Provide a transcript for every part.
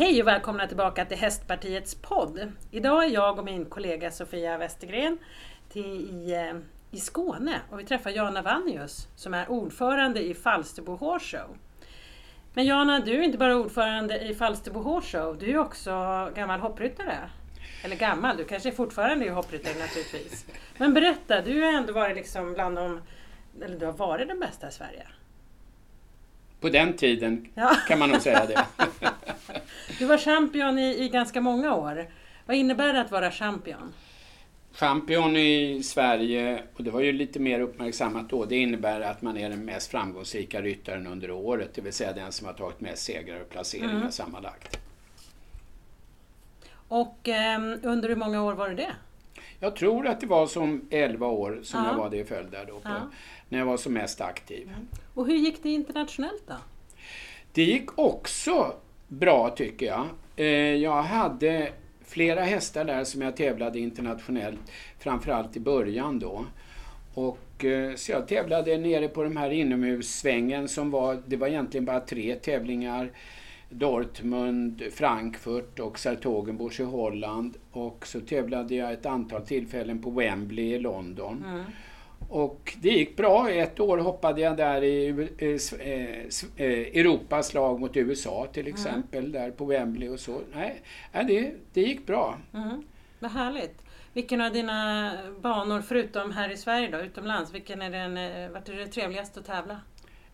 Hej och välkomna tillbaka till Hästpartiets podd. Idag är jag och min kollega Sofia Westergren till, i, eh, i Skåne och vi träffar Jana Vannius som är ordförande i Falsterbo Horse Show. Men Jana, du är inte bara ordförande i Falsterbo Horse Show, du är också gammal hoppryttare. Eller gammal, du kanske fortfarande är hoppryttare naturligtvis. Men berätta, du har ändå varit liksom bland de, eller du har varit den bästa i Sverige. På den tiden Ja. kan man nog säga det. Du var champion i, i ganska många år. Vad innebär det att vara champion? Champion i Sverige, och det var ju lite mer uppmärksammat då, det innebär att man är den mest framgångsrika ryttaren under året, det vill säga den som har tagit mest segrar och placeringar Mm. sammanlagt. Och ehm, under hur många år var det det? Jag tror att det var som 11 år som Ja. jag var det i följd där då, på, Ja. När jag var som mest aktiv. Och hur gick det internationellt då? Det gick också bra tycker jag. Eh, Jag hade flera hästar där som jag tävlade internationellt, framförallt i början då. Och, eh, så jag tävlade nere på de här inomhussvängen som var, det var egentligen bara tre tävlingar. Dortmund, Frankfurt och Sertogenbosch i Holland. Och så tävlade jag ett antal tillfällen på Wembley i London. Mm. Och det gick bra. Ett år hoppade jag där i eh, eh, eh, Europas lag mot USA till exempel, där på Wembley och så. Nej, det, det gick bra. Mm. Vad härligt. Vilken av dina banor, förutom här i Sverige då, utomlands, vilken är den, vart är det trevligast att tävla?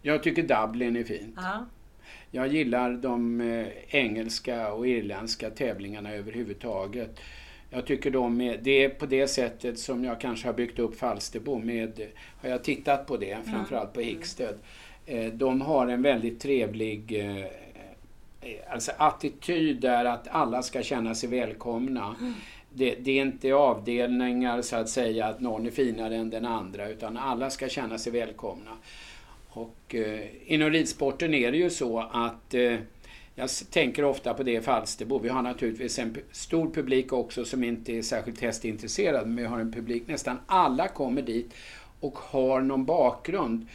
Jag tycker Dublin är fint. Ja. Jag gillar de engelska och irländska tävlingarna överhuvudtaget. Jag tycker de är, det är på det sättet som jag kanske har byggt upp Falsterbo med, har jag tittat på det, framförallt på Hicksted. Eh, De har en väldigt trevlig eh, eh, alltså attityd där att alla ska känna sig välkomna. Det, det är inte avdelningar så att säga att någon är finare än den andra utan alla ska känna sig välkomna. Och eh, inom ridsporten är det ju så att eh, jag tänker ofta på det i Falsterbo. Vi har naturligtvis en stor publik också som inte är särskilt hästintresserad, men vi har en publik, nästan alla kommer dit och har någon bakgrund.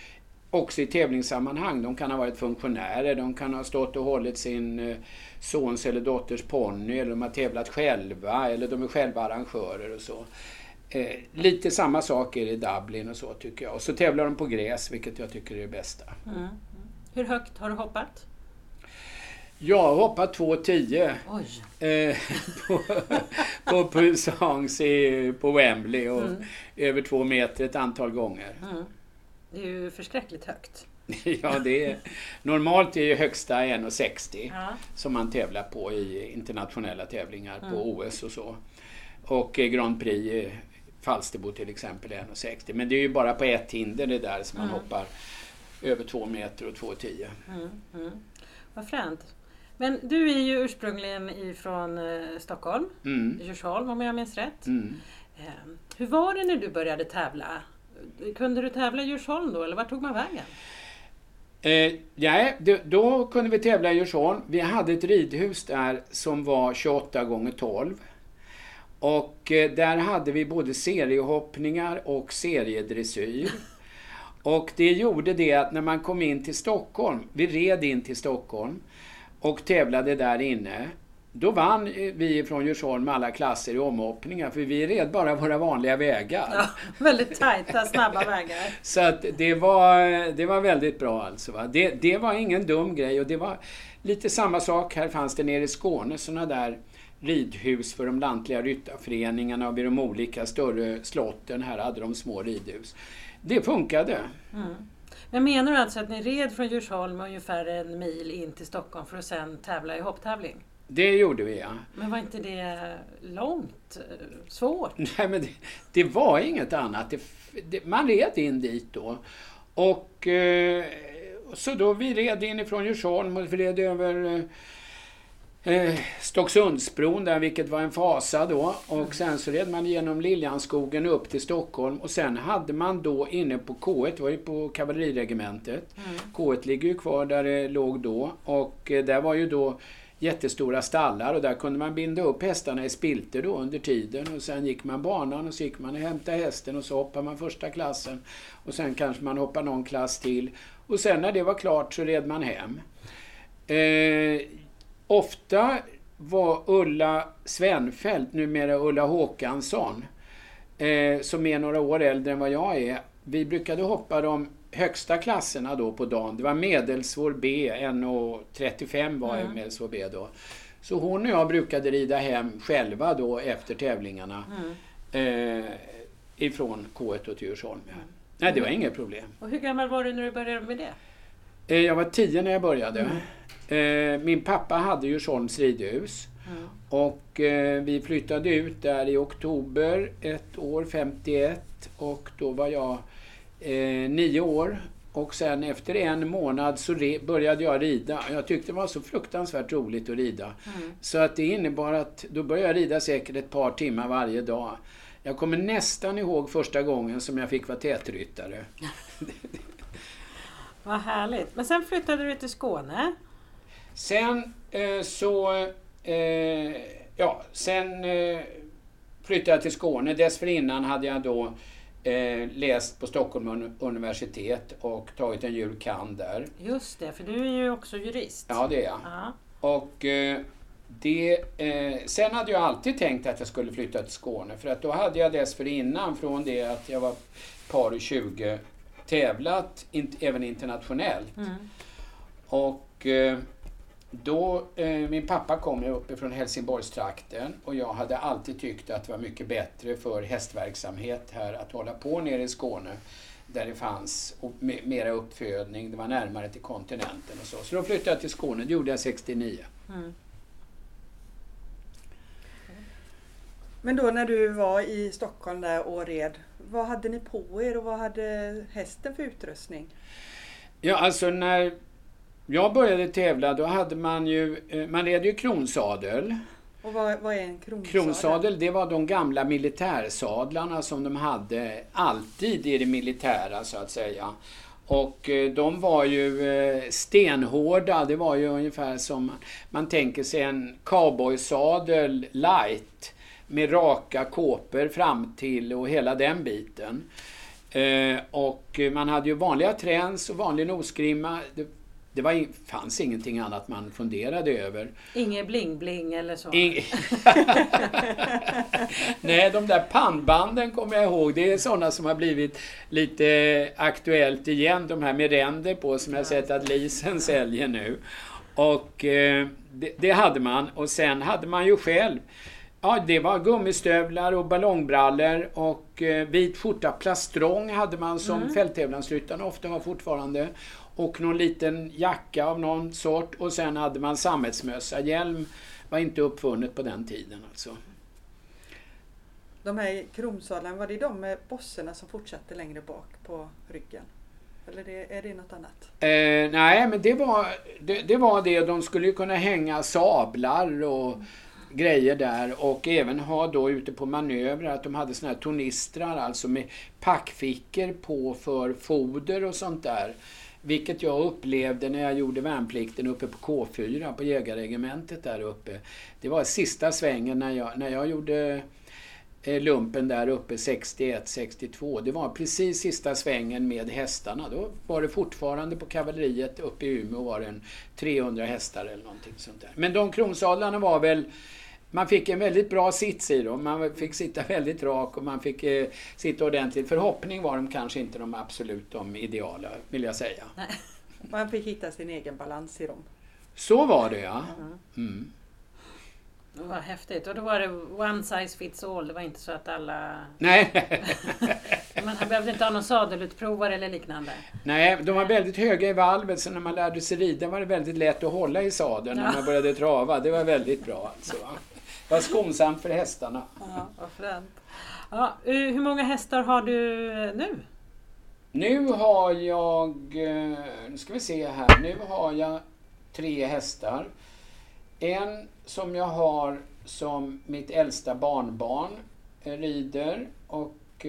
Också i tävlingssammanhang. De kan ha varit funktionärer, de kan ha stått och hållit sin eh, sons eller dotters ponny, eller de har tävlat själva, eller de är själva arrangörer och så. Eh, lite samma sak är det i Dublin och så tycker jag. Och så tävlar de på gräs, vilket jag tycker är det bästa. Mm. mm. Hur högt har du hoppat? Jag har hoppat 2,10 Oj. eh, på, på Puissance på Wembley och Mm. över två meter ett antal gånger. Mm. Det är ju förskräckligt högt. ja, det är, normalt är ju högsta 1,60 Ja. som man tävlar på i internationella tävlingar på Mm. OS och så. Och eh, Grand Prix i Falsterbo till exempel är 1,60. Men det är ju bara på ett hinder det där som man Mm. hoppar över två meter och 2,10. Mm. Mm. Vad fränt. Men du är ju ursprungligen ifrån eh, Stockholm, Mm. Djursholm om jag minns rätt. Mm. Eh, hur var det när du började tävla? Kunde du tävla i Djursholm då eller vart tog man vägen? Eh, nej, då kunde vi tävla i Djursholm. Vi hade ett ridhus där som var 28 gånger 12. Och eh, där hade vi både seriehoppningar och seriedressyr. Och det gjorde det att när man kom in till Stockholm, vi red in till Stockholm och tävlade där inne. Då vann eh, vi från Djursholm alla klasser i omhoppningar för vi red bara våra vanliga vägar. Ja, väldigt tajta, snabba vägar. Så att det var, det var väldigt bra alltså. Va? Det, det var ingen dum grej och det var lite samma sak. Här fanns det nere i Skåne sådana där ridhus för de lantliga ryttarföreningarna och vid de olika större slotten. Här hade de små ridhus. Det funkade. Mm. Men menar du alltså att ni red från Djursholm ungefär en mil in till Stockholm för att sen tävla i hopptävling? Det gjorde vi ja. Men var inte det långt? eh, Svårt? Nej, men det, det var inget annat. Det, det, man red in dit då. Och eh, så då vi red inifrån Djursholm och vi red över eh, Stocksundsbron där, vilket var en fasa då. Och sen så red man genom Liljanskogen upp till Stockholm och sen hade man då inne på K1, det var ju på kavalleriregementet. Mm. K1 ligger ju kvar där det låg då och eh, där var ju då jättestora stallar och där kunde man binda upp hästarna i spilter då under tiden och sen gick man banan och så gick man och hämtade hästen och så hoppade man första klassen och sen kanske man hoppade någon klass till och sen när det var klart så red man hem. Eh, ofta var Ulla Svenfeldt, numera Ulla Håkansson, eh, som är några år äldre än vad jag är. Vi brukade hoppa de högsta klasserna då på dagen. Det var medelsvår B, 1,35 var Mm. medelsvår B då. Så hon och jag brukade rida hem själva då efter tävlingarna Mm. eh, ifrån K1 till Djursholm. Nej, det var inget problem. Och hur gammal var du när du började med det? Eh, jag var tio när jag började. Mm. Eh, min pappa hade Djursholms ridhus. Mm. Och eh, vi flyttade ut där i oktober ett år, 51. Och då var jag eh, nio år. Och sen efter en månad så började jag rida. Jag tyckte det var så fruktansvärt roligt att rida. Mm. Så att det innebar att då började jag rida säkert ett par timmar varje dag. Jag kommer nästan ihåg första gången som jag fick vara tätryttare. Vad härligt. Men sen flyttade du till Skåne. Sen eh, så... Eh, ja, sen eh, flyttade jag till Skåne. Dessförinnan hade jag då eh, läst på Stockholm uni- universitet och tagit en jur. kand. där. Just det, för du är ju också jurist. Ja, det är jag. Ja. Och eh, det, eh, sen hade jag alltid tänkt att jag skulle flytta till Skåne för att då hade jag dessförinnan från det att jag var par och 20 tävlat in, även internationellt. Mm. Och eh, då, eh, min pappa kom ju uppifrån Helsingborgstrakten och jag hade alltid tyckt att det var mycket bättre för hästverksamhet här att hålla på nere i Skåne där det fanns mera uppfödning, det var närmare till kontinenten och så. Så då flyttade jag till Skåne, det gjorde jag 69. Mm. Men då när du var i Stockholm där och red, vad hade ni på er och vad hade hästen för utrustning? Ja, alltså när jag började tävla då hade man ju, eh, man red ju kronsadel. Och vad, vad är en kronsadel? Kronsadel, det var de gamla militärsadlarna som de hade alltid i det militära så att säga. Och eh, de var ju eh, stenhårda, det var ju ungefär som man tänker sig en cowboysadel light med raka kåpor fram till och hela den biten. Och man hade ju vanliga träns och vanlig nosgrimma. Det, var, fanns ingenting annat man funderade över. Inget bling-bling eller så? Ing- Nej, de där pannbanden kommer jag ihåg. Det är sådana som har blivit lite aktuellt igen. De här med ränder på som jag sett att Lisen säljer nu. Och eh, det, det hade man. Och sen hade man ju själv Ja, det var gummistövlar och ballongbrallor och eh, vit skjorta. Plastrong hade man som mm. fälttävlansryttarna ofta har fortfarande. Och någon liten jacka av någon sort och sen hade man sammetsmössa. Hjälm var inte uppfunnet på den tiden alltså. De här kronsadlarna, var det de med bosserna som fortsatte längre bak på ryggen? Eller det, är det något annat? Eh, nej, men det var, det, det var det. De skulle ju kunna hänga sablar och grejer där och även ha då ute på manövrar att de hade såna här tornistrar, alltså med packfickor på för foder och sånt där. Vilket jag upplevde när jag gjorde värnplikten uppe på K4 på jägarregementet där uppe. Det var sista svängen när jag, när jag gjorde eh, lumpen där uppe 61-62. Det var precis sista svängen med hästarna. Då var det fortfarande på kavalleriet uppe i Umeå var det en 300 hästar eller någonting sånt där. Men de kronsadlarna var väl man fick en väldigt bra sits i dem. Man fick sitta väldigt rak och man fick eh, sitta ordentligt. Förhoppning var de kanske inte de absolut de ideala, vill jag säga. Man fick hitta sin egen balans i dem. Så var det ja. Mm. Det var häftigt. Och då var det one size fits all. Det var inte så att alla... Nej. Man behövde inte ha någon sadelutprovare eller liknande. Nej, de var väldigt höga i valvet så när man lärde sig rida var det väldigt lätt att hålla i sadeln när Ja. man började trava. Det var väldigt bra alltså. Var skonsamt för hästarna. Ja, vad fränt. Ja, eh, hur många hästar har du eh, nu? Nu har jag, eh, nu ska vi se här, nu har jag tre hästar. En som jag har som mitt äldsta barnbarn rider och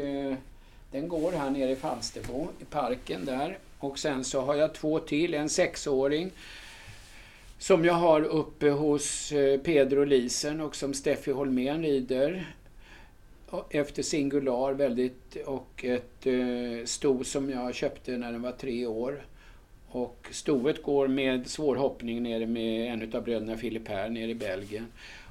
den går här nere i Falsterbo i parken där. Och sen så har jag två till, en sexåring som jag har uppe hos eh, Pedro Peder och Lisen och som Steffi Holmén rider efter Singular väldigt och ett eh, sto som jag köpte när den var tre år. och stoet går med svårhoppning nere med en av bröderna Filip här nere i Belgien.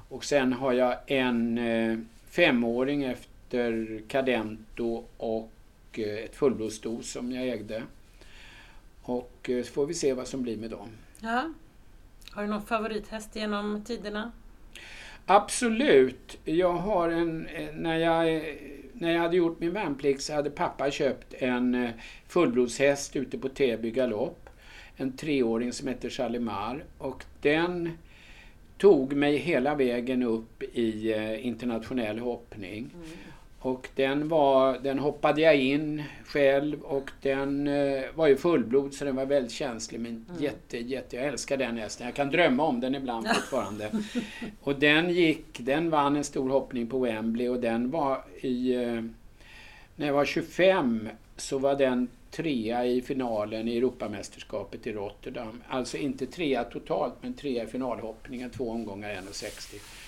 Och sen har jag en eh, femåring efter Cadento och eh, ett fullblodssto som jag ägde. Och eh, så får vi se vad som blir med dem. Ja. Har du någon favorithäst genom tiderna? Absolut. Jag har en, när jag, när jag hade gjort min värnplikt så hade pappa köpt en eh, fullblodshäst ute på Täby galopp. En treåring som heter Chalimar och den tog mig hela vägen upp i eh, internationell hoppning. Mm. Och den, var, den hoppade jag in själv och den eh, var ju fullblod så den var väldigt känslig. Men mm. jätte, jätte, jag älskar den hästen. Jag kan drömma om den ibland fortfarande. och den gick, den vann en stor hoppning på Wembley och den var i... Eh, när jag var 25 så var den trea i finalen i Europamästerskapet i Rotterdam. Alltså inte trea totalt men trea i finalhoppningen, två omgångar 1,60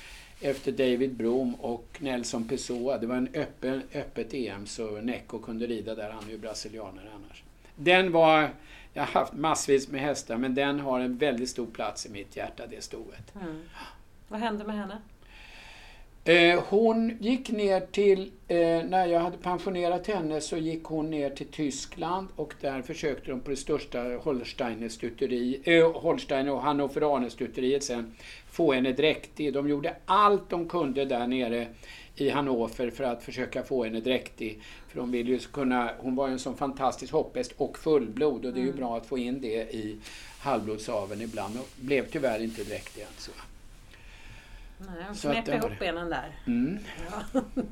efter David Broom och Nelson Pessoa. Det var en öppen, öppet EM så Necco kunde rida där, han är ju brasilianare annars. Den var, jag har haft massvis med hästar men den har en väldigt stor plats i mitt hjärta, det stoet. Mm. Vad hände med henne? Eh, hon gick ner till, eh, när jag hade pensionerat henne så gick hon ner till Tyskland och där försökte de på det största Holstein och Hannoveraner stuteriet sen få henne dräktig. De gjorde allt de kunde där nere i Hannover för att försöka få henne dräktig. För de ville ju kunna, hon var ju en sån fantastisk hopphäst och fullblod och det är ju mm. bra att få in det i halvblodsaveln ibland. Och blev tyvärr inte dräktig alltså. Nej, hon knäpp ihop benen där. Mm. Ja.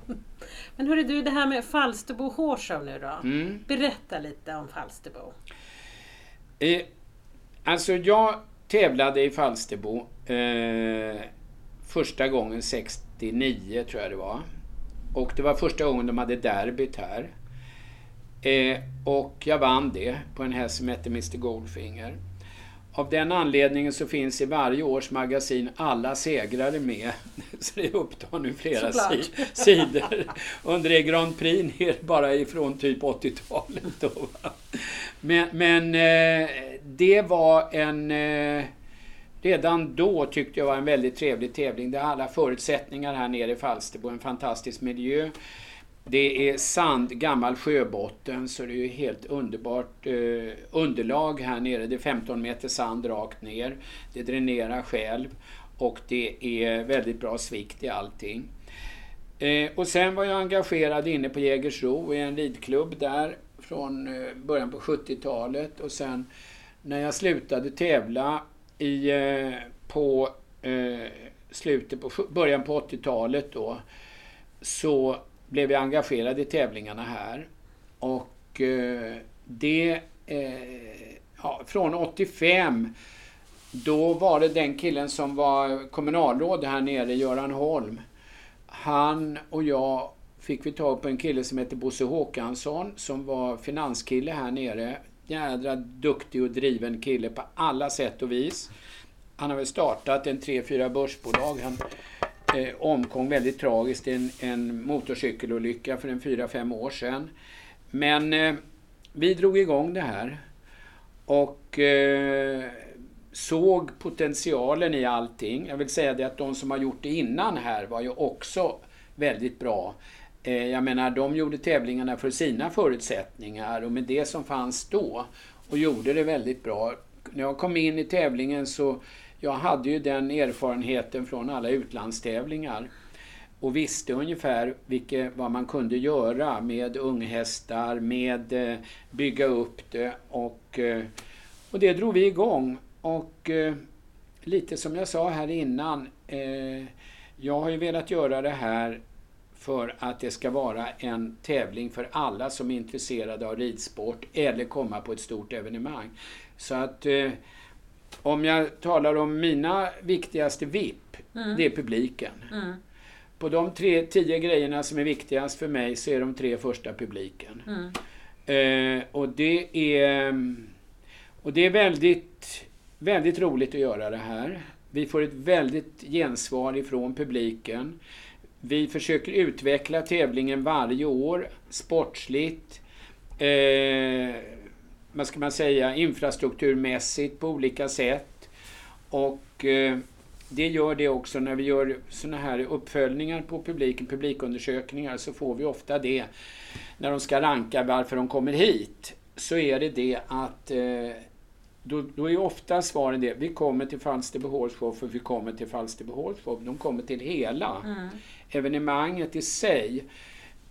Men hörru du, det här med Falsterbo Hårshow nu då. Mm. Berätta lite om Falsterbo. Eh, alltså jag tävlade i Falsterbo eh, första gången 69 tror jag det var. Och det var första gången de hade derbyt här. Eh, och jag vann det på en häst som hette Mr Goldfinger. Av den anledningen så finns i varje års magasin alla segrare med. Så det upptar nu flera si sidor. Under det Grand Prix ner bara ifrån typ 80-talet. Men, men eh, det var en... Eh, redan då tyckte jag var en väldigt trevlig tävling. Det har alla förutsättningar här nere i Falsterbo. En fantastisk miljö. Det är sand, gammal sjöbotten, så det är ju helt underbart eh, underlag här nere. Det är 15 meter sand rakt ner. Det dränerar själv och det är väldigt bra svikt i allting. Eh, och sen var jag engagerad inne på Jägersro i en ridklubb där från eh, början på 70-talet och sen när jag slutade tävla i, eh, på eh, slutet på början på 80-talet då så blev jag engagerad i tävlingarna här. Och eh, det... Eh, ja, från 85 då var det den killen som var kommunalråd här nere, Göran Holm. Han och jag fick vi tag på en kille som hette Bosse Håkansson som var finanskille här nere. Jädra duktig och driven kille på alla sätt och vis. Han har väl startat en tre, fyra börsbolag. Han eh, omkom väldigt tragiskt i en, en motorcykelolycka för en fyra, fem år sedan. Men eh, vi drog igång det här och eh, såg potentialen i allting. Jag vill säga det att de som har gjort det innan här var ju också väldigt bra. Eh, jag menar, de gjorde tävlingarna för sina förutsättningar och med det som fanns då och gjorde det väldigt bra. När jag kom in i tävlingen så jag hade ju den erfarenheten från alla utlandstävlingar och visste ungefär vilket, vad man kunde göra med unghästar, med eh, bygga upp det och, eh, och det drog vi igång. Och eh, lite som jag sa här innan, jag har ju velat göra det här för att det ska vara en tävling för alla som är intresserade av ridsport eller komma på ett stort evenemang. Så att om jag talar om mina viktigaste VIP, mm. det är publiken. Mm. På de tre, tio grejerna som är viktigast för mig så är de tre första publiken. Mm. Eh, och det är, och det är väldigt, väldigt roligt att göra det här. Vi får ett väldigt gensvar ifrån publiken. Vi försöker utveckla tävlingen varje år, sportsligt. Eh, vad ska man säga, infrastrukturmässigt på olika sätt. Och eh, det gör det också när vi gör såna här uppföljningar på publiken, publikundersökningar, så får vi ofta det när de ska ranka varför de kommer hit. Så är det det att eh, då, då är ofta svaren det, vi kommer till Falsterbohålshow för vi kommer till Falsterbohålshow. De kommer till hela mm. evenemanget i sig.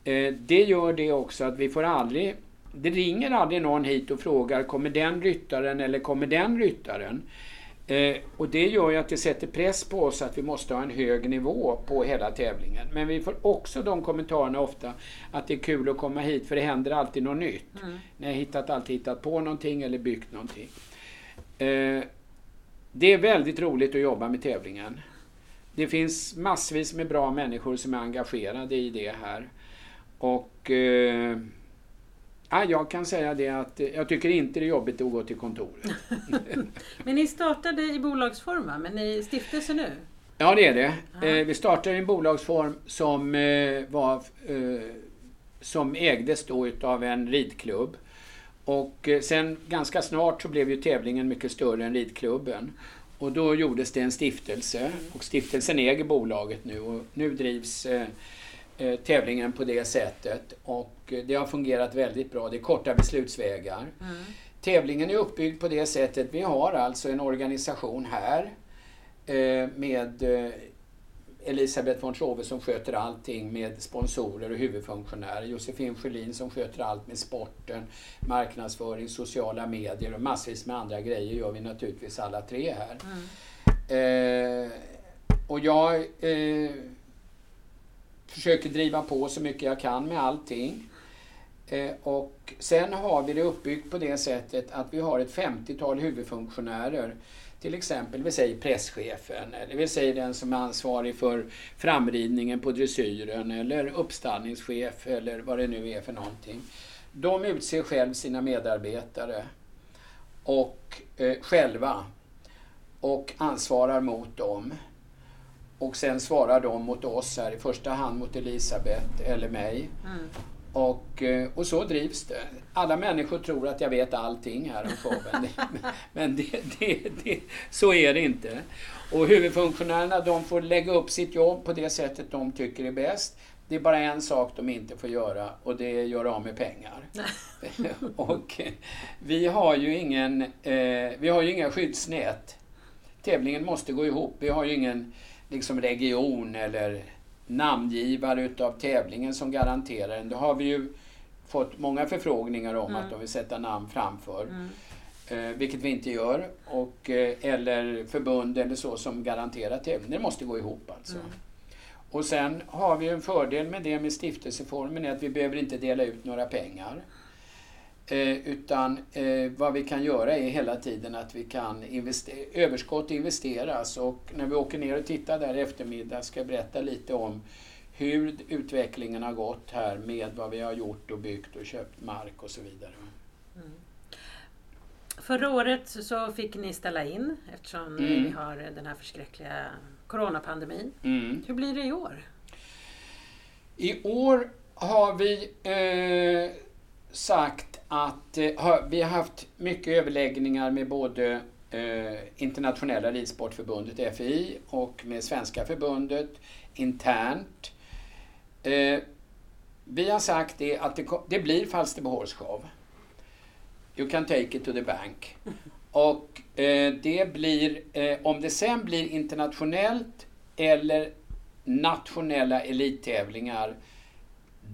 Eh, det gör det också att vi får aldrig det ringer aldrig någon hit och frågar kommer den ryttaren eller kommer den ryttaren? Eh, och det gör ju att det sätter press på oss att vi måste ha en hög nivå på hela tävlingen. Men vi får också de kommentarerna ofta att det är kul att komma hit för det händer alltid något nytt. Mm. Ni har hittat, alltid hittat på någonting eller byggt någonting. Eh, det är väldigt roligt att jobba med tävlingen. Det finns massvis med bra människor som är engagerade i det här. Och eh, Ja, jag kan säga det att jag tycker inte det är jobbigt att gå till kontoret. men ni startade i bolagsform va? Men ni är stiftelse nu? Ja det är det. Eh, vi startade i en bolagsform som, eh, var, eh, som ägdes då utav en ridklubb. Och eh, sen ganska snart så blev ju tävlingen mycket större än ridklubben. Och då gjordes det en stiftelse och stiftelsen äger bolaget nu och nu drivs eh, eh, tävlingen på det sättet. Och eh, det har fungerat väldigt bra. Det är korta beslutsvägar. Mm. Tävlingen är uppbyggd på det sättet. Vi har alltså en organisation här eh, med eh, Elisabeth von Trove som sköter allting med sponsorer och huvudfunktionärer. Josefin Sjölin som sköter allt med sporten, marknadsföring, sociala medier och massvis med andra grejer gör vi naturligtvis alla tre här. Mm. Eh, och jag eh, försöker driva på så mycket jag kan med allting. Eh, och sen har vi det uppbyggt på det sättet att vi har ett 50-tal huvudfunktionärer. Till exempel, vi säger presschefen, eller vi säger den som är ansvarig för framridningen på dressyren, eller uppstallningschef, eller vad det nu är för någonting. De utser själv sina medarbetare och eh, själva och ansvarar mot dem. Och sen svarar de mot oss här, i första hand mot Elisabeth eller mig. Mm. Och, eh, och så drivs det. Alla människor tror att jag vet allting här om showen. Men det, det, det, så är det inte. Och huvudfunktionärerna de får lägga upp sitt jobb på det sättet de tycker är bäst. Det är bara en sak de inte får göra och det är att göra av med pengar. och vi har ju ingen, eh, vi har ju inga skyddsnät. Tävlingen måste gå ihop. Vi har ju ingen liksom region eller namngivare utav tävlingen som garanterar den. Det har vi ju fått många förfrågningar om mm. att de vill sätta namn framför. Mm. Eh, vilket vi inte gör. Och, eh, eller förbund eller så som garanterar tävlingen. Det måste gå ihop alltså. Mm. Och sen har vi en fördel med det med stiftelseformen är att vi behöver inte dela ut några pengar. Eh, utan eh, vad vi kan göra är hela tiden att vi kan investera, överskott investeras och när vi åker ner och tittar där i eftermiddag ska jag berätta lite om hur utvecklingen har gått här med vad vi har gjort och byggt och köpt mark och så vidare. Mm. Förra året så fick ni ställa in eftersom mm. vi har den här förskräckliga coronapandemin. Mm. Hur blir det i år? I år har vi eh, sagt att eh, vi har haft mycket överläggningar med både eh, Internationella Ridsportförbundet, FI, och med Svenska förbundet internt. Eh, vi har sagt det att det, det blir Falsterbohålsshow. You can take it to the bank. Och det blir, om det sen blir internationellt eller nationella elittävlingar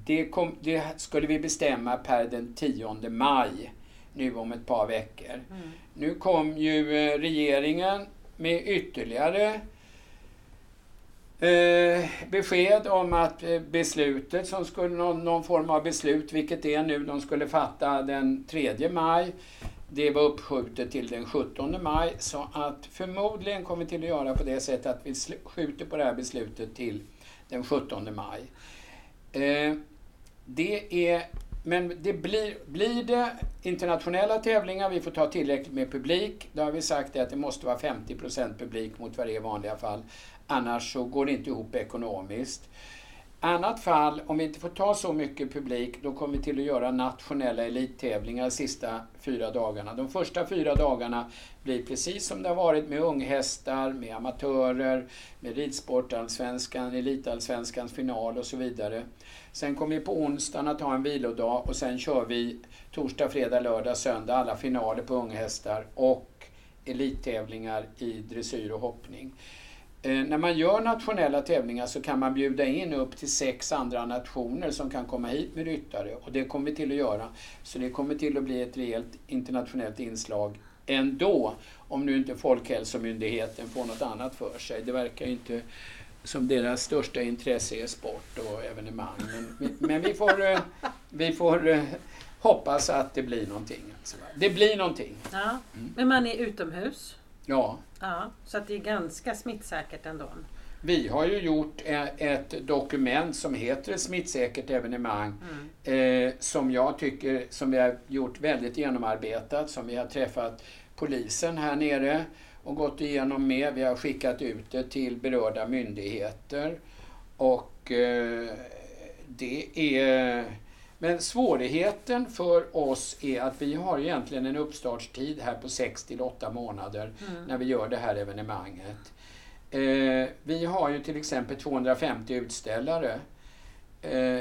det, kom, det, skulle vi bestämma per den 10 maj, nu om ett par veckor. Mm. Nu kom ju eh, regeringen med ytterligare eh, besked om att eh, beslutet som skulle, någon, någon, form av beslut, vilket det är nu, de skulle fatta den 3 maj. Det var uppskjutet till den 17 maj så att förmodligen kommer vi till att göra på det sättet att vi skjuter på det här beslutet till den 17 maj. Eh, det är, men det blir, blir det internationella tävlingar, vi får ta tillräckligt med publik. Då har vi sagt att det måste vara 50% publik mot vad det är i vanliga fall. Annars så går det inte ihop ekonomiskt. Annat fall, om vi inte får ta så mycket publik, då kommer vi till att göra nationella elittävlingar de sista fyra dagarna. De första fyra dagarna blir precis som det har varit med unghästar, med amatörer, med ridsportallsvenskan, elitallsvenskans final och så vidare. Sen kommer vi på onsdagen att ha en vilodag och sen kör vi torsdag, fredag, lördag, söndag alla finaler på unghästar och elittävlingar i dressyr och hoppning. Eh, när man gör nationella tävlingar så kan man bjuda in upp till sex andra nationer som kan komma hit med ryttare och det kommer vi till att göra. Så det kommer till att bli ett rejält internationellt inslag ändå, om nu inte Folkhälsomyndigheten får något annat för sig. Det verkar ju inte som deras största intresse är sport och evenemang. Men, men vi får, eh, vi får eh, hoppas att det blir någonting. Alltså. Det blir någonting. Ja. Mm. Men man är utomhus? Ja. ja. Så att det är ganska smittsäkert ändå? Vi har ju gjort ett dokument som heter smittsäkert evenemang mm. eh, som jag tycker som vi har gjort väldigt genomarbetat, som vi har träffat polisen här nere och gått igenom med. Vi har skickat ut det till berörda myndigheter och eh, det är men svårigheten för oss är att vi har egentligen en uppstartstid här på 6 till 8 månader mm. när vi gör det här evenemanget. Eh, vi har ju till exempel 250 utställare. Eh,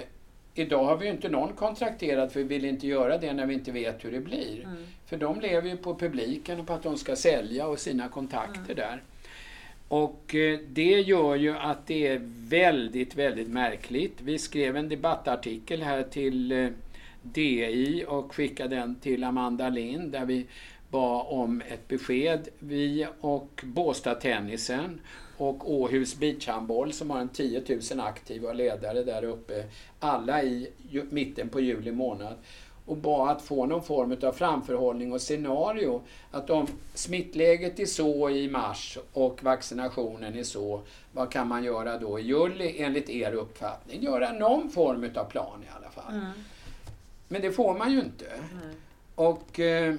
idag har vi ju inte någon kontrakterad för vi vill inte göra det när vi inte vet hur det blir. Mm. För de lever ju på publiken och på att de ska sälja och sina kontakter mm. där. Och eh, det gör ju att det är väldigt, väldigt märkligt. Vi skrev en debattartikel här till eh, DI och skickade den till Amanda Lind där vi bad om ett besked. Vi och Båstad Tennisen och Åhus Beachhandboll som har en 10 000 aktiva ledare där uppe. Alla i mitten på juli månad och bad att få någon form av framförhållning och scenario. Att om smittläget är så i mars och vaccinationen är så, vad kan man göra då i juli enligt er uppfattning? Göra någon form av plan i alla fall. Mm. Men det får man ju inte. Mm. Och eh,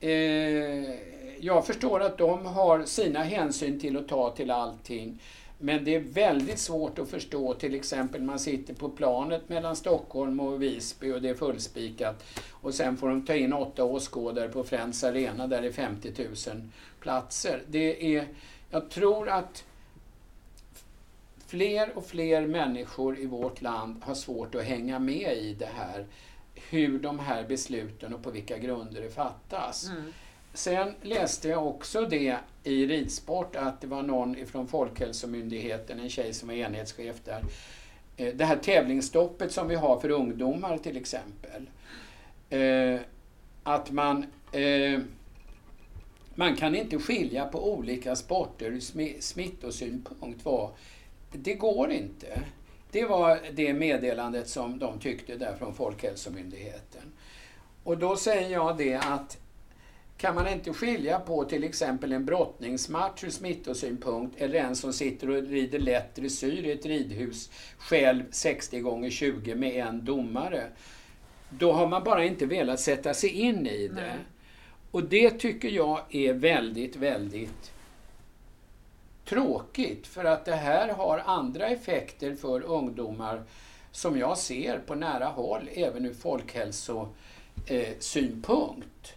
eh, jag förstår att de har sina hänsyn till att ta till allting. Men det är väldigt svårt att förstå till exempel man sitter på planet mellan Stockholm och Visby och det är fullspikat och sen får de ta in åtta åskådare på Friends Arena där det är 50 000 platser. Det är, jag tror att fler och fler människor i vårt land har svårt att hänga med i det här. Hur de här besluten och på vilka grunder det fattas. Mm. Sen läste jag också det i ridsport att det var någon ifrån Folkhälsomyndigheten, en tjej som var enhetschef där. Eh, det här tävlingsstoppet som vi har för ungdomar till exempel. Eh, att man, eh, man kan inte skilja på olika sporter ur smittosynpunkt. Det går inte. Det var det meddelandet som de tyckte där från Folkhälsomyndigheten. Och då säger jag det att kan man inte skilja på till exempel en brottningsmatch ur smittosynpunkt eller en som sitter och rider lätt dressyr i ett ridhus själv 60 gånger 20 med en domare. Då har man bara inte velat sätta sig in i det. Nej. Och det tycker jag är väldigt, väldigt tråkigt för att det här har andra effekter för ungdomar som jag ser på nära håll även ur folkhälsosynpunkt.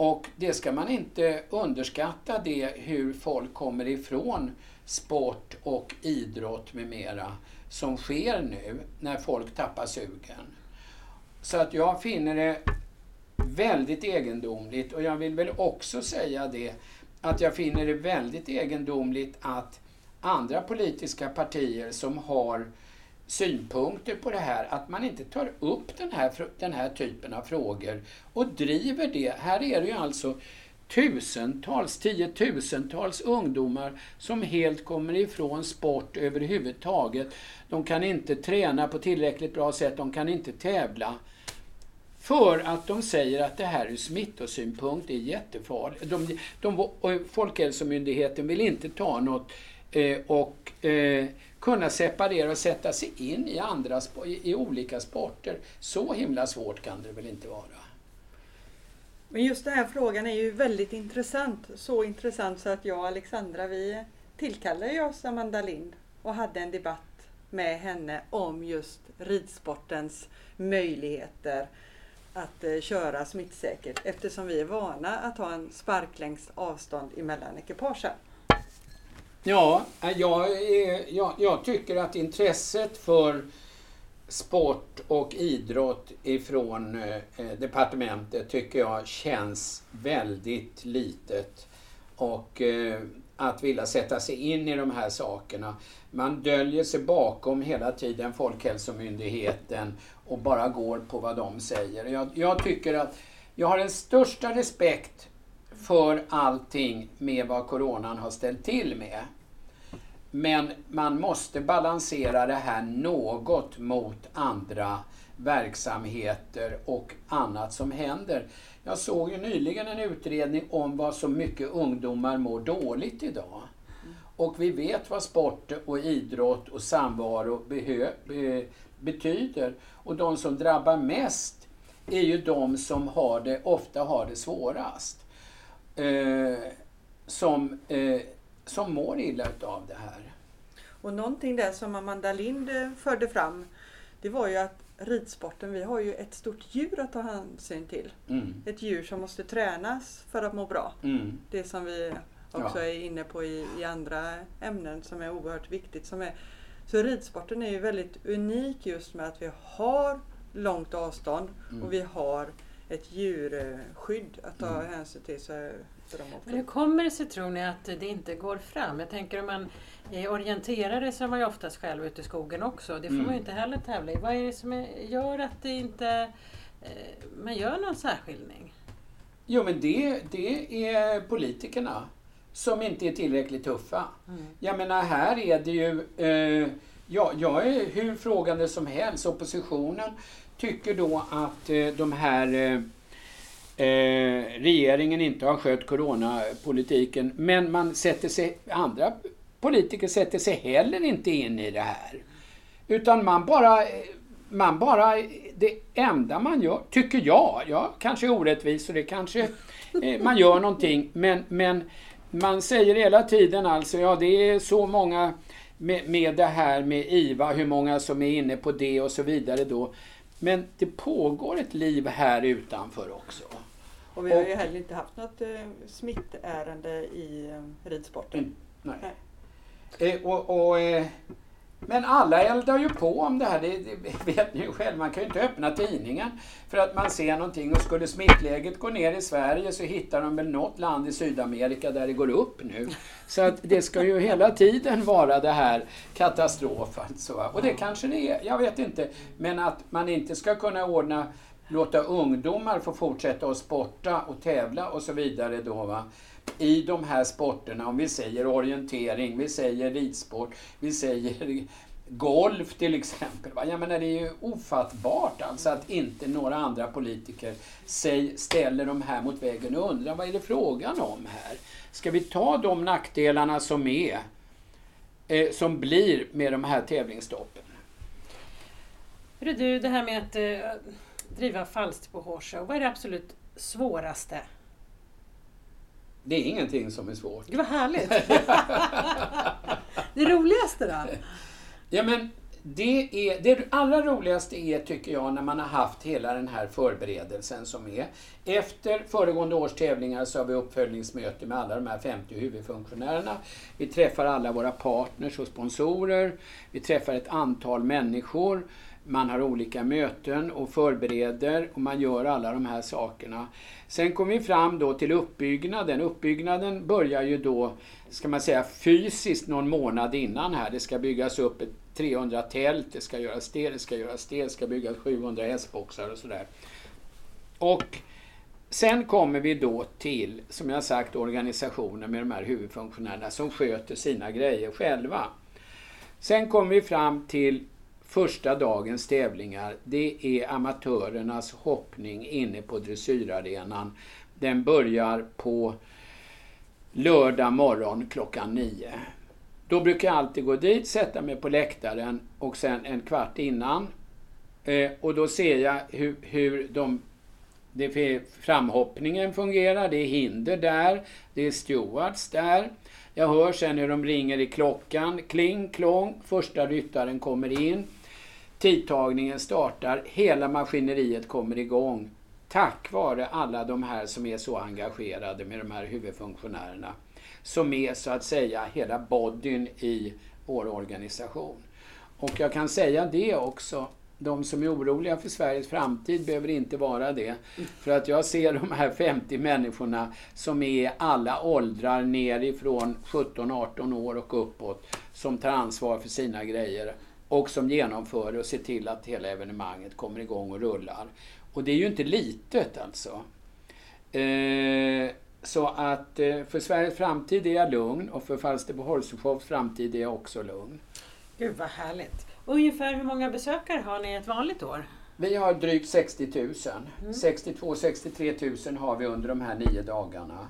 Och det ska man inte underskatta det hur folk kommer ifrån sport och idrott med mera som sker nu när folk tappar sugen. Så att jag finner det väldigt egendomligt och jag vill väl också säga det att jag finner det väldigt egendomligt att andra politiska partier som har synpunkter på det här, att man inte tar upp den här, den här typen av frågor och driver det. Här är det ju alltså tusentals, tiotusentals ungdomar som helt kommer ifrån sport överhuvudtaget. De kan inte träna på tillräckligt bra sätt, de kan inte tävla. För att de säger att det här ur smittosynpunkt är jättefarligt. De, de, Folkhälsomyndigheten vill inte ta något eh, och eh, kunna separera och sätta sig in i, andra, i olika sporter. Så himla svårt kan det väl inte vara? Men just den här frågan är ju väldigt intressant. Så intressant så att jag och Alexandra vi tillkallade ju oss Amanda Lind och hade en debatt med henne om just ridsportens möjligheter att eh, köra smittsäkert eftersom vi är vana att ha en sparklängds avstånd emellan ekipagen. Ja, eh, jag, är, jag, jag tycker att intresset för sport och idrott ifrån eh, eh, departementet tycker jag känns väldigt litet. Och eh, att vilja sätta sig in i de här sakerna. Man döljer sig bakom hela tiden Folkhälsomyndigheten och bara går på vad de säger. Jag, jag tycker att jag har den största respekt för allting med vad coronan har ställt till med. Men man måste balansera det här något mot andra verksamheter och annat som händer. Jag såg ju nyligen en utredning om vad så mycket ungdomar mår dåligt idag. Och vi vet vad sport och idrott och samvaro be betyder. Och de som drabbar mest är ju de som har det, ofta har det svårast. Eh, som, eh, som mår illa utav det här. Och någonting där som Amanda Lind eh, förde fram, det var ju att ridsporten, vi har ju ett stort djur att ta hänsyn till. Mm. Ett djur som måste tränas för att må bra. Mm. Det som vi också ja. är inne på i, i, andra ämnen som är oerhört viktigt. Som är, så ridsporten är ju väldigt unik just med att vi har långt avstånd mm. och vi har ett djurskydd att ta mm. hänsyn till. Så men hur kommer det sig tror ni att det inte går fram? Jag tänker om man är orienterare så är man ju oftast själv ute i skogen också. Det får mm. man ju inte heller tävla i. Vad är det som gör att det inte eh, man gör någon särskiljning? Jo men det, det är politikerna som inte är tillräckligt tuffa. Mm. Jag menar här är det ju, eh, ja, jag är hur frågande som helst. Oppositionen tycker då att eh, de här eh, eh, regeringen inte har skött coronapolitiken. Men man sätter sig, andra politiker sätter sig heller inte in i det här. Utan man bara, eh, man bara, det enda man gör, tycker jag, jag kanske är orättvis och det kanske eh, man gör någonting, men, men man säger hela tiden alltså, ja det är så många med, med det här med IVA, hur många som är inne på det och så vidare då. Men det pågår ett liv här utanför också. Och vi har ju heller inte haft något eh, smittärende i eh, ridsporten. Mm, nej. nej. Eh, och, och eh, men alla eldar ju på om det här, det, det vet ni ju själv. Man kan ju inte öppna tidningen för att man ser någonting. Och skulle smittläget gå ner i Sverige så hittar de väl något land i Sydamerika där det går upp nu. Så att det ska ju hela tiden vara det här katastrof alltså. Och det kanske det är, jag vet inte. Men att man inte ska kunna ordna låta ungdomar få fortsätta att sporta och tävla och så vidare då va. I de här sporterna, om vi säger orientering, vi säger ridsport, vi säger golf till exempel. Va? Jag menar, det är ju ofattbart alltså att inte några andra politiker säg, ställer de här mot väggen och undrar vad är det frågan om här? Ska vi ta de nackdelarna som är, eh, som blir med de här tävlingsstoppen? Hur du, det här med att eh, driva Falsterbo Horse Vad är det absolut svåraste? Det är ingenting som är svårt. Gud vad härligt! det roligaste då? Ja men det, är, det allra roligaste är, tycker jag, när man har haft hela den här förberedelsen som är. Efter föregående års tävlingar så har vi uppföljningsmöte med alla de här 50 huvudfunktionärerna. Vi träffar alla våra partners och sponsorer. Vi träffar ett antal människor man har olika möten och förbereder och man gör alla de här sakerna. Sen kommer vi fram då till uppbyggnaden. Uppbyggnaden börjar ju då, ska man säga fysiskt någon månad innan här. Det ska byggas upp 300 tält, det ska göras det, det ska göras det, det ska byggas 700 hästboxar och sådär. Och sen kommer vi då till, som jag sagt, organisationen med de här huvudfunktionärerna som sköter sina grejer själva. Sen kommer vi fram till första dagens tävlingar, det är amatörernas hoppning inne på dressyrarenan. Den börjar på lördag morgon klockan nio. Då brukar jag alltid gå dit, sätta mig på läktaren och sen en kvart innan. Eh, och då ser jag hur, hur de, det, framhoppningen fungerar. Det är hinder där, det är stewards där. Jag hör sen hur de ringer i klockan. Kling, klong. Första ryttaren kommer in. Tidtagningen startar. Hela maskineriet kommer igång. Tack vare alla de här som är så engagerade med de här huvudfunktionärerna. Som är så att säga hela bodyn i vår organisation. Och jag kan säga det också de som är oroliga för Sveriges framtid behöver inte vara det. För att jag ser de här 50 människorna som är alla åldrar nerifrån 17-18 år och uppåt som tar ansvar för sina grejer och som genomför och ser till att hela evenemanget kommer igång och rullar. Och det är ju inte litet alltså. Eh, så att eh, för Sveriges framtid är jag lugn och för Falsterbo Horsushows framtid är jag också lugn. Gud vad härligt. Ungefär hur många besökare har ni ett vanligt år? Vi har drygt 60 000. Mm. 62-63 000 har vi under de här nio dagarna.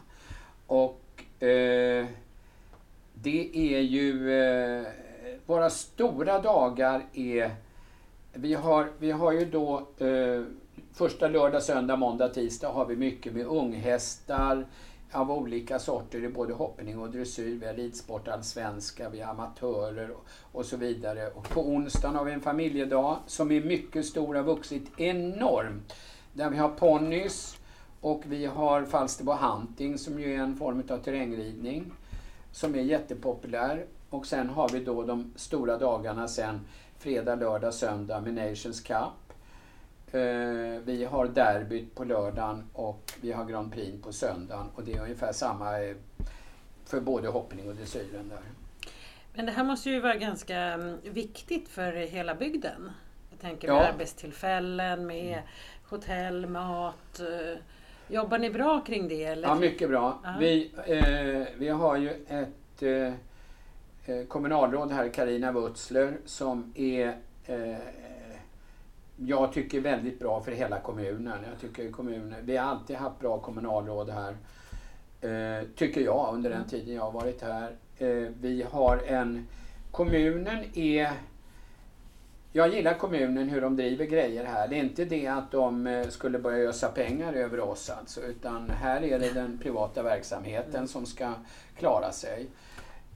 Och eh, det är ju... Våra stora dagar är... Vi har, vi har ju då eh, första lördag, söndag, måndag, tisdag har vi mycket med unghästar, av olika sorter i både hoppning och dressyr. Vi har ridsport, allsvenska, vi har amatörer och, och, så vidare. Och på onsdagen har vi en familjedag som är mycket stor, har vuxit enormt. Där vi har ponnys och vi har Falsterbo Hunting som ju är en form av terrängridning som är jättepopulär. Och sen har vi då de stora dagarna sen, fredag, lördag, söndag med Nations Cup. Eh, vi har derbyt på lördagen och vi har Grand Prix på söndagen. Och det är ungefär samma eh, för både hoppning och dressyren där. Men det här måste ju vara ganska mm, viktigt för hela bygden. Jag tänker med ja. arbetstillfällen, med hotell, mat. Eh, jobbar ni bra kring det? Eller? Ja, mycket bra. Vi, eh, vi har ju ett eh, kommunalråd här, Karina Wutzler, som är eh, jag tycker väldigt bra för hela kommunen. Jag tycker kommunen, vi har alltid haft bra kommunalråd här. Eh, tycker jag under den mm. tiden jag har varit här. Eh, vi har en... Kommunen är... Jag gillar kommunen, hur de driver grejer här. Det är inte det att de eh, skulle börja ösa pengar över oss alltså, utan här är det den privata verksamheten mm. som ska klara sig.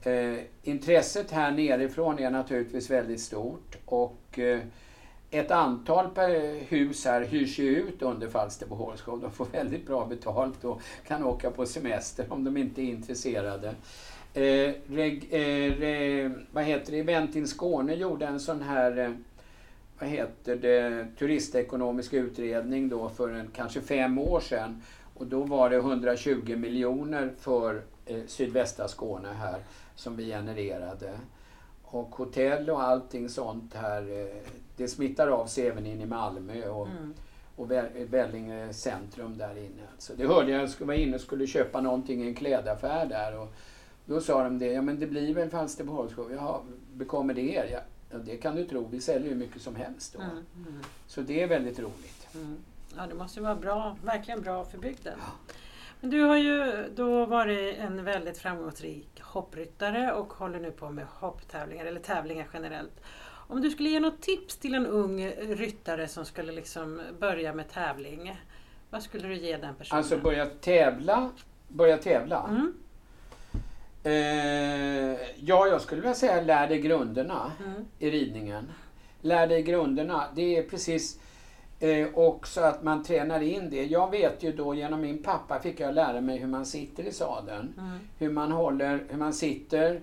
Eh, intresset här nerifrån är naturligtvis väldigt stort och eh, ett antal per hus här hyrs ju ut under Falsterbo De får väldigt bra betalt och kan åka på semester om de inte är intresserade. Eh, reg, eh, re, vad heter det, Event in Skåne gjorde en sån här eh, vad heter det, turistekonomisk utredning då för en, kanske fem år sedan. Och då var det 120 miljoner för sydvästra Skåne här som vi genererade. Och hotell och allting sånt här, eh, det smittar av sig även in i Malmö och, mm. och Vellinge centrum där inne. Alltså, det hörde jag, jag skulle vara inne och skulle köpa någonting i en klädaffär där. Och då sa de det, ja men det blir väl Falsterboholmsshow. Jaha, bekommer det er? Ja, ja, det kan du tro, vi säljer ju mycket som helst då. Mm. Mm. Så det är väldigt roligt. Mm. Ja, det måste vara bra, verkligen bra för bygden. Ja. Du har ju då varit en väldigt framgångsrik hoppryttare och håller nu på med hopptävlingar, eller tävlingar generellt. Om du skulle ge något tips till en ung ryttare som skulle liksom börja med tävling, vad skulle du ge den personen? Alltså börja tävla? Börja tävla? Mm. Eh, ja, jag skulle vilja säga lär dig grunderna mm. i ridningen. Lär dig grunderna. Det är precis Eh, och så att man tränar in det. Jag vet ju då genom min pappa fick jag lära mig hur man sitter i sadeln. Mm. Hur man håller, hur man sitter,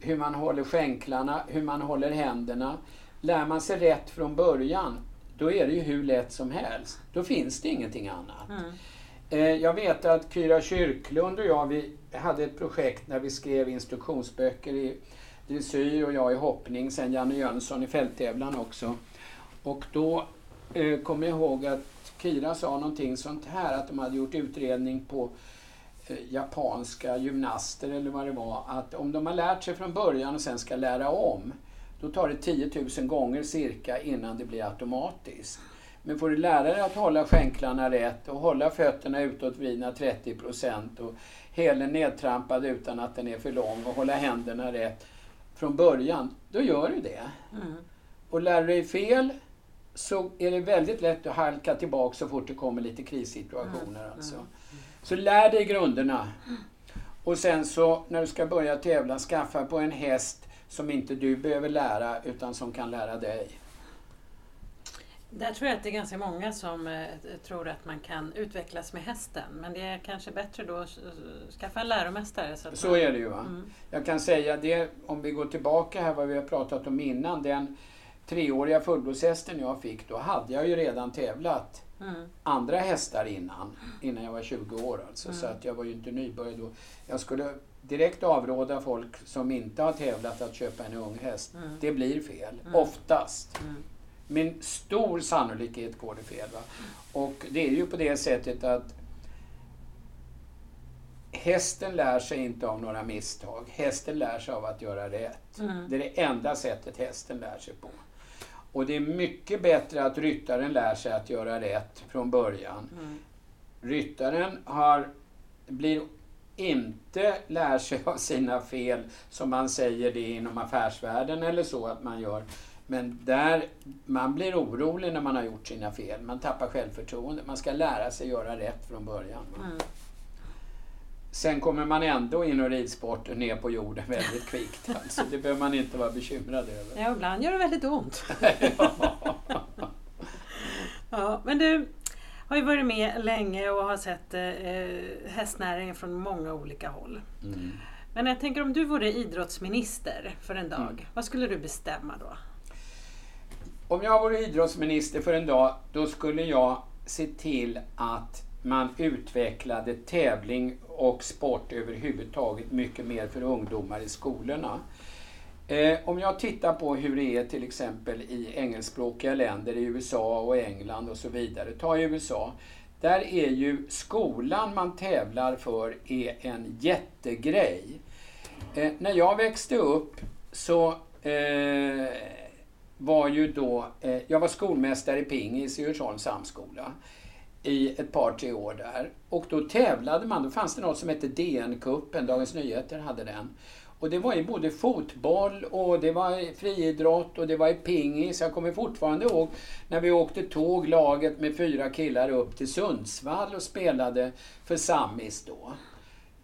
hur man håller skänklarna, hur man håller händerna. Lär man sig rätt från början, då är det ju hur lätt som helst. Då finns det ingenting annat. Mm. Eh, jag vet att Kyra Kyrklund och jag, vi hade ett projekt när vi skrev instruktionsböcker i dressyr och jag i hoppning, sen Janne Jönsson i fälttävlan också. Och då eh, kommer jag ihåg att Kira sa någonting sånt här att de hade gjort utredning på eh, japanska gymnaster eller vad det var. Att om de har lärt sig från början och sen ska lära om, då tar det 10 000 gånger cirka innan det blir automatiskt. Men får du lära dig att hålla skänklarna rätt och hålla fötterna utåtvridna 30 procent och hälen nedtrampad utan att den är för lång och hålla händerna rätt från början, då gör du det. Mm. Och lär du dig fel så är det väldigt lätt att halka tillbaka så fort det kommer lite krissituationer. Mm. Alltså. Mm. Så lär dig grunderna. Och sen så när du ska börja tävla, skaffa på en häst som inte du behöver lära utan som kan lära dig. Där tror jag att det är ganska många som eh, tror att man kan utvecklas med hästen. Men det är kanske bättre då att skaffa en läromästare. Så, så man... är det ju. Va? Mm. Jag kan säga det, om vi går tillbaka här vad vi har pratat om innan. Den treåriga fullblodshästen jag fick, då hade jag ju redan tävlat mm. andra hästar innan. Innan jag var 20 år alltså. Mm. Så att jag var ju inte nybörjare då. Jag skulle direkt avråda folk som inte har tävlat att köpa en ung häst. Mm. Det blir fel, mm. oftast. Mm. Med stor sannolikhet går det fel. Va? Och det är ju på det sättet att hästen lär sig inte av några misstag. Hästen lär sig av att göra rätt. Mm. Det är det enda sättet hästen lär sig på. Och det är mycket bättre att ryttaren lär sig att göra rätt från början. Mm. Ryttaren har, blir inte lär sig av sina fel, som man säger det inom affärsvärlden eller så att man gör. Men där, man blir orolig när man har gjort sina fel. Man tappar självförtroende. Man ska lära sig göra rätt från början. Mm. Sen kommer man ändå in i ridsporten ner på jorden väldigt kvickt. Alltså, det behöver man inte vara bekymrad över. Ja, ibland gör det väldigt ont. ja. men du har ju varit med länge och har sett eh, hästnäringen från många olika håll. Mm. Men jag tänker om du vore idrottsminister för en dag, mm. vad skulle du bestämma då? Om jag vore idrottsminister för en dag, då skulle jag se till att man utvecklade tävling och sport överhuvudtaget mycket mer för ungdomar i skolorna. Eh, om jag tittar på hur det är till exempel i engelskspråkiga länder, i USA och England och så vidare. Ta USA. Där är ju skolan man tävlar för är en jättegrej. Eh, när jag växte upp så eh, var ju då, eh, jag var skolmästare i pingis i Djursholms samskola i ett par, tre år där. Och då tävlade man, då fanns det något som hette DN-cupen, Dagens Nyheter hade den. Och det var ju både fotboll och det var friidrott och det var i pingis. Jag kommer fortfarande ihåg när vi åkte tåg, laget med fyra killar upp till Sundsvall och spelade för Sammis då.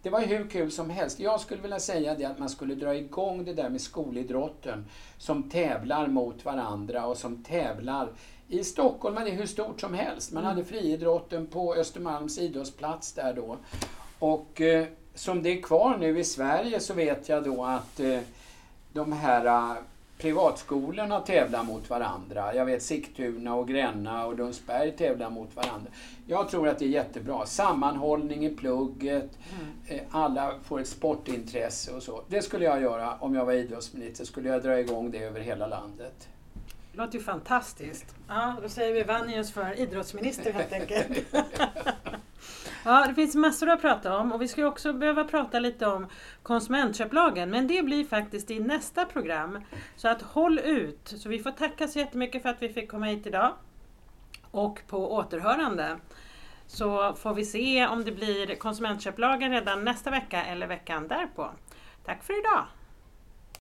Det var hur kul som helst. Jag skulle vilja säga det att man skulle dra igång det där med skolidrotten som tävlar mot varandra och som tävlar i Stockholm är det hur stort som helst. Man mm. hade friidrotten på Östermalms idrottsplats där då. Och eh, som det är kvar nu i Sverige så vet jag då att eh, de här uh, privatskolorna tävlar mot varandra. Jag vet Sigtuna och Gränna och Lundsberg tävlar mot varandra. Jag tror att det är jättebra. Sammanhållning i plugget, mm. eh, alla får ett sportintresse och så. Det skulle jag göra om jag var idrottsminister. Skulle jag dra igång det över hela landet. Det låter ju fantastiskt. Ja, då säger vi Vannius för idrottsminister helt enkelt. ja, det finns massor att prata om och vi ska också behöva prata lite om konsumentköplagen men det blir faktiskt i nästa program. Så att håll ut! Så vi får tacka så jättemycket för att vi fick komma hit idag. Och på återhörande så får vi se om det blir konsumentköplagen redan nästa vecka eller veckan därpå. Tack för idag!